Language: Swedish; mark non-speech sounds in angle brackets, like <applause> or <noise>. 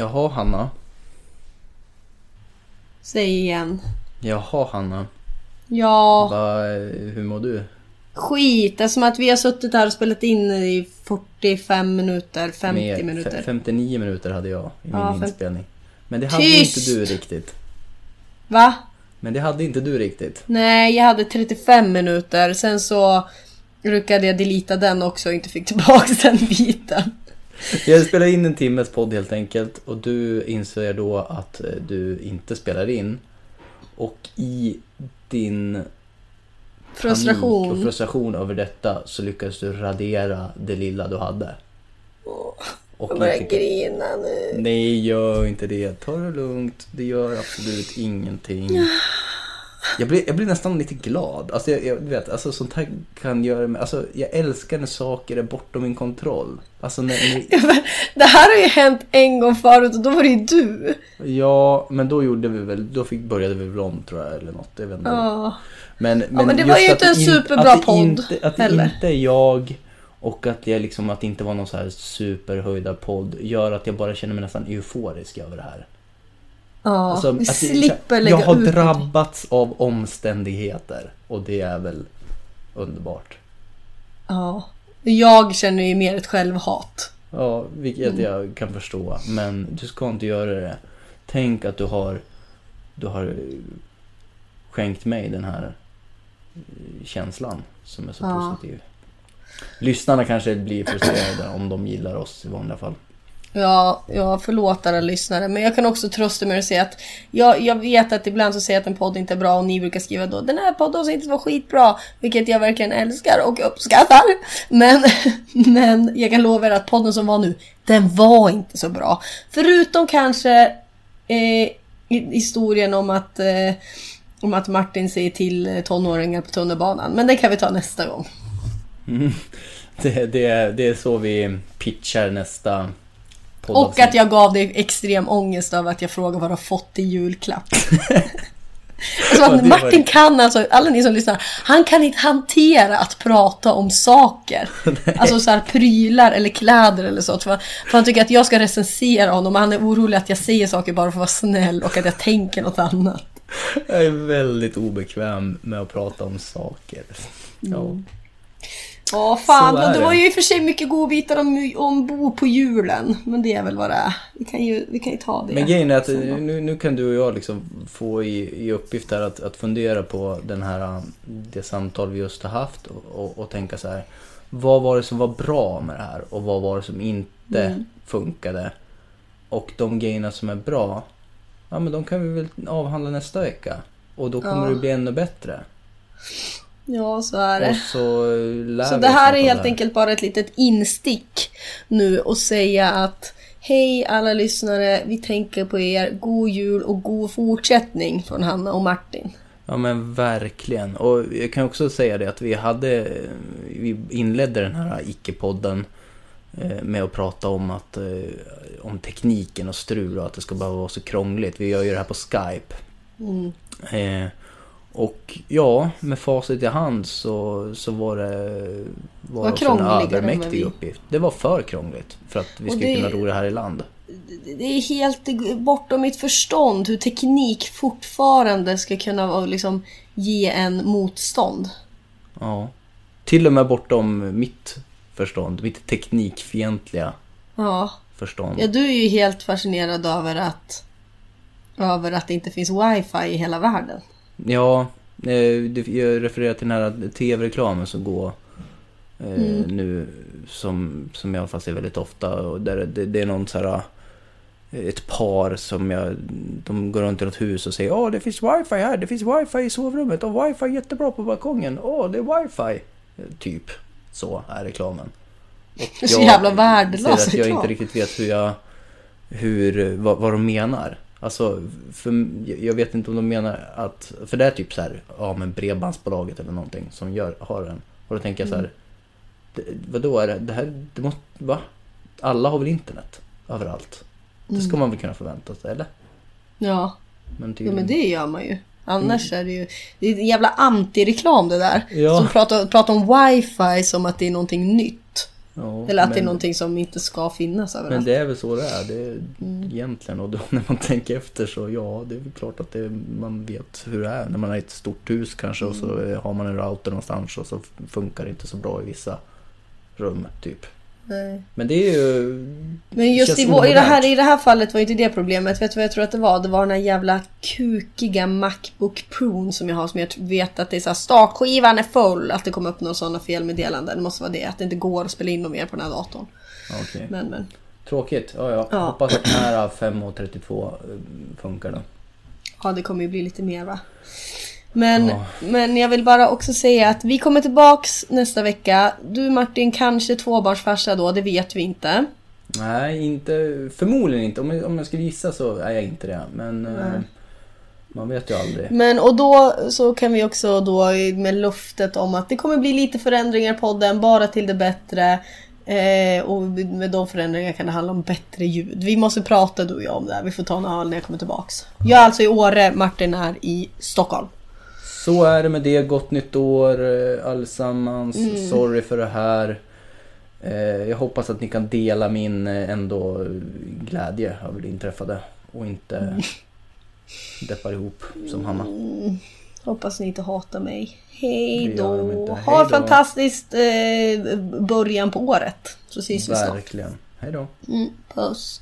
Jaha Hanna. Säg igen. Jaha Hanna. Ja, Va, hur mår du? skit. Det är som att vi har suttit här och spelat in i 45 minuter, 50 Med minuter. fe- 59 minuter hade jag i min Ja, inspelning. Men det hade Tyst! inte du riktigt. Va? Men det hade inte du riktigt. Nej, jag hade 35 minuter. Sen så råkade jag delita den också och inte fick tillbaka <laughs> den biten. Jag spelar in en timmes podd helt enkelt och du inser då att eh, du inte spelar in. Och i din panik och Frustration. frustration över detta så lyckades du radera det lilla du hade. Och Jag börjar fick- grina nu. Nej, gör inte det. Ta det lugnt. Det gör absolut ingenting. Jag blir, jag blir nästan lite glad. Alltså, jag, jag vet, alltså, sånt här kan göra mig... Alltså, jag älskar när saker är bortom min kontroll. Alltså, när, när, <laughs> Det här har ju hänt en gång förut och då var det ju du. ja, men då gjorde vi väl... Då fick, började vi väl om, tror jag, eller något. Jag vet inte. Ja. Men, men, men det var ju inte en in- superbra det podd Inte, att det heller. inte är jag och att, jag liksom, att det inte var någon så här superhöjda podd gör att jag bara känner mig nästan euforisk över det här. Ja, Alltså, vi att det- slipper lägga Jag har ut drabbats av omständigheter och det är väl underbart. Ja. Jag känner ju mer ett självhat. Ja, vilket Mm. jag kan förstå. Men du ska inte göra det. Tänk att du har, du har skänkt mig den här eh, känslan som är så Ja. positiv. Lyssnarna kanske blir frustrerade om de gillar oss i vanliga fall. Ja, jag förlåt alla lyssnare. Men jag kan också trösta mig och säga att jag, jag vet att ibland så säger jag att en podd inte är bra och ni brukar skriva då den här poddavsnittet var skitbra. Vilket jag verkligen älskar och uppskattar. Men, <laughs> men jag kan lova er att podden som var nu, den var inte så bra. Förutom kanske eh, historien om att, eh, om att Martin säger till tonåringar på tunnelbanan. Men det kan vi ta nästa gång. Mm. <laughs> Det, det, det är så vi pitchar nästa och att jag gav dig extrem ångest över att jag frågade vad du har fått i julklapp. <laughs> alltså Ja, Martin kan alltså, alla ni som lyssnar, han kan inte hantera att prata om saker. <laughs> alltså så här prylar eller kläder eller så. För, för han tycker att jag ska recensera honom och han är orolig att jag säger saker bara för att vara snäll och att jag tänker något annat. Jag är väldigt obekväm med att prata om saker. Ja. Mm. Ja, fan. Det det. var ju i och för sig mycket godbitar om, om Bo på julen. Men det är väl vad det är. Vi kan ju, vi kan ju ta det. Men grejen är att nu, nu kan du och jag liksom få i, i uppgift här att, att fundera på den här, det samtal vi just har haft och, och, och tänka så här. Vad var det som var bra med det här och vad var det som inte Mm. funkade? Och de grejerna som är bra, ja men de kan vi väl avhandla nästa vecka. Och då kommer Ja. det bli ännu bättre. Ja, så är det. Så lär Så det här är helt enkelt bara ett litet instick nu och säga att Hej alla lyssnare, vi tänker på er. God jul och god fortsättning från Hanna och Martin. Ja men verkligen. Och jag kan också säga det att vi hade, vi inledde den här icke-podden eh, med att prata om att, eh, om tekniken och strul och att det ska bara vara så krångligt. Vi gör ju det här på Skype. Mm. Eh, och ja, med facit i hand så, så var det var också en övermäktig vi- uppgift. Det var för krångligt för att vi det- kunna ro det här i land. Det är helt bortom mitt förstånd hur teknik fortfarande ska kunna liksom, ge en motstånd. Ja. Till och med bortom mitt förstånd, mitt teknikfientliga Ja. förstånd. ja, du är ju helt fascinerad över att över att det inte finns wifi i hela världen. Ja, eh, jag refererar till den här tv-reklamen som går eh, Mm. nu som, som jag fast ser väldigt ofta. Och där det, det är någon så här eh, ett par som jag, de går runt i något hus och säger Åh, det finns wifi här, det finns wifi i sovrummet och wifi är jättebra på balkongen. Åh, det är wifi. Typ så är reklamen. Och är <laughs> så jävla värdelös att jag reklam. inte riktigt vet hur jag, hur, vad, vad de menar. Alltså, för, jag vet inte om de menar att, för det är typ så här, ja men bredbandsbolaget eller någonting som gör, har den. Och då tänker jag så här, det, vadå är det, det här, det måste, va? Alla har väl internet överallt? Det ska man väl kunna förvänta sig, eller? Ja, Men ja tydligen. men det gör man ju. Annars är det ju det är jävla antireklam det där. Ja. Som pratar, pratar om wifi som att det är någonting nytt. Ja, Eller att det är men- någonting som inte ska finnas överallt. Men det är väl så det är, det är Mm. egentligen. Och då, <laughs> när man tänker efter så ja, det är väl klart att det, man vet hur det är. När man har ett stort hus kanske och så Mm. har man en router någonstans och så funkar det inte så bra i vissa rum typ. Nej. Men det är ju... Men just i, vår, i, det här, i det här fallet var inte det problemet. Vet du vad jag tror att det var? Det var den här jävla kukiga Macbook Pro som jag har som jag vet att det är så här startskivan är full. Att det kommer upp några sådana felmeddelanden. Det måste vara det. Att det inte går att spela in något mer på den här datorn. Okej. Men men. Tråkigt. Ja, ja. Ja. Hoppas att den här 5.32 eh, funkar då. Ja det kommer ju bli lite mer va. Men, Ja. men jag vill bara också säga att vi kommer tillbaks nästa vecka. Du Martin kanske tvåbarnsfarsa då, det vet vi inte. Nej, inte, förmodligen inte. Om jag, om jag skulle gissa så är jag inte det. Men eh, man vet ju aldrig. Men och då så kan vi också då med luftet om att det kommer bli lite förändringar i podden, bara till det bättre. Eh, och med de förändringarna kan det handla om bättre ljud. Vi måste prata du och jag om det här. Vi får ta en öl när jag kommer tillbaks. Jag är alltså i Åre, Martin är i Stockholm. Så är det med det. Gott nytt år eh, allesammans. Sorry för det här. Eh, Jag hoppas att ni kan dela min eh, ändå glädje över det inträffade. Och inte <laughs> deppar ihop som Hanna. Hoppas ni inte hatar mig. Hej då. Ha en fantastisk eh, början på året. Så ses vi snart. Verkligen. Hej då. Mm, puss.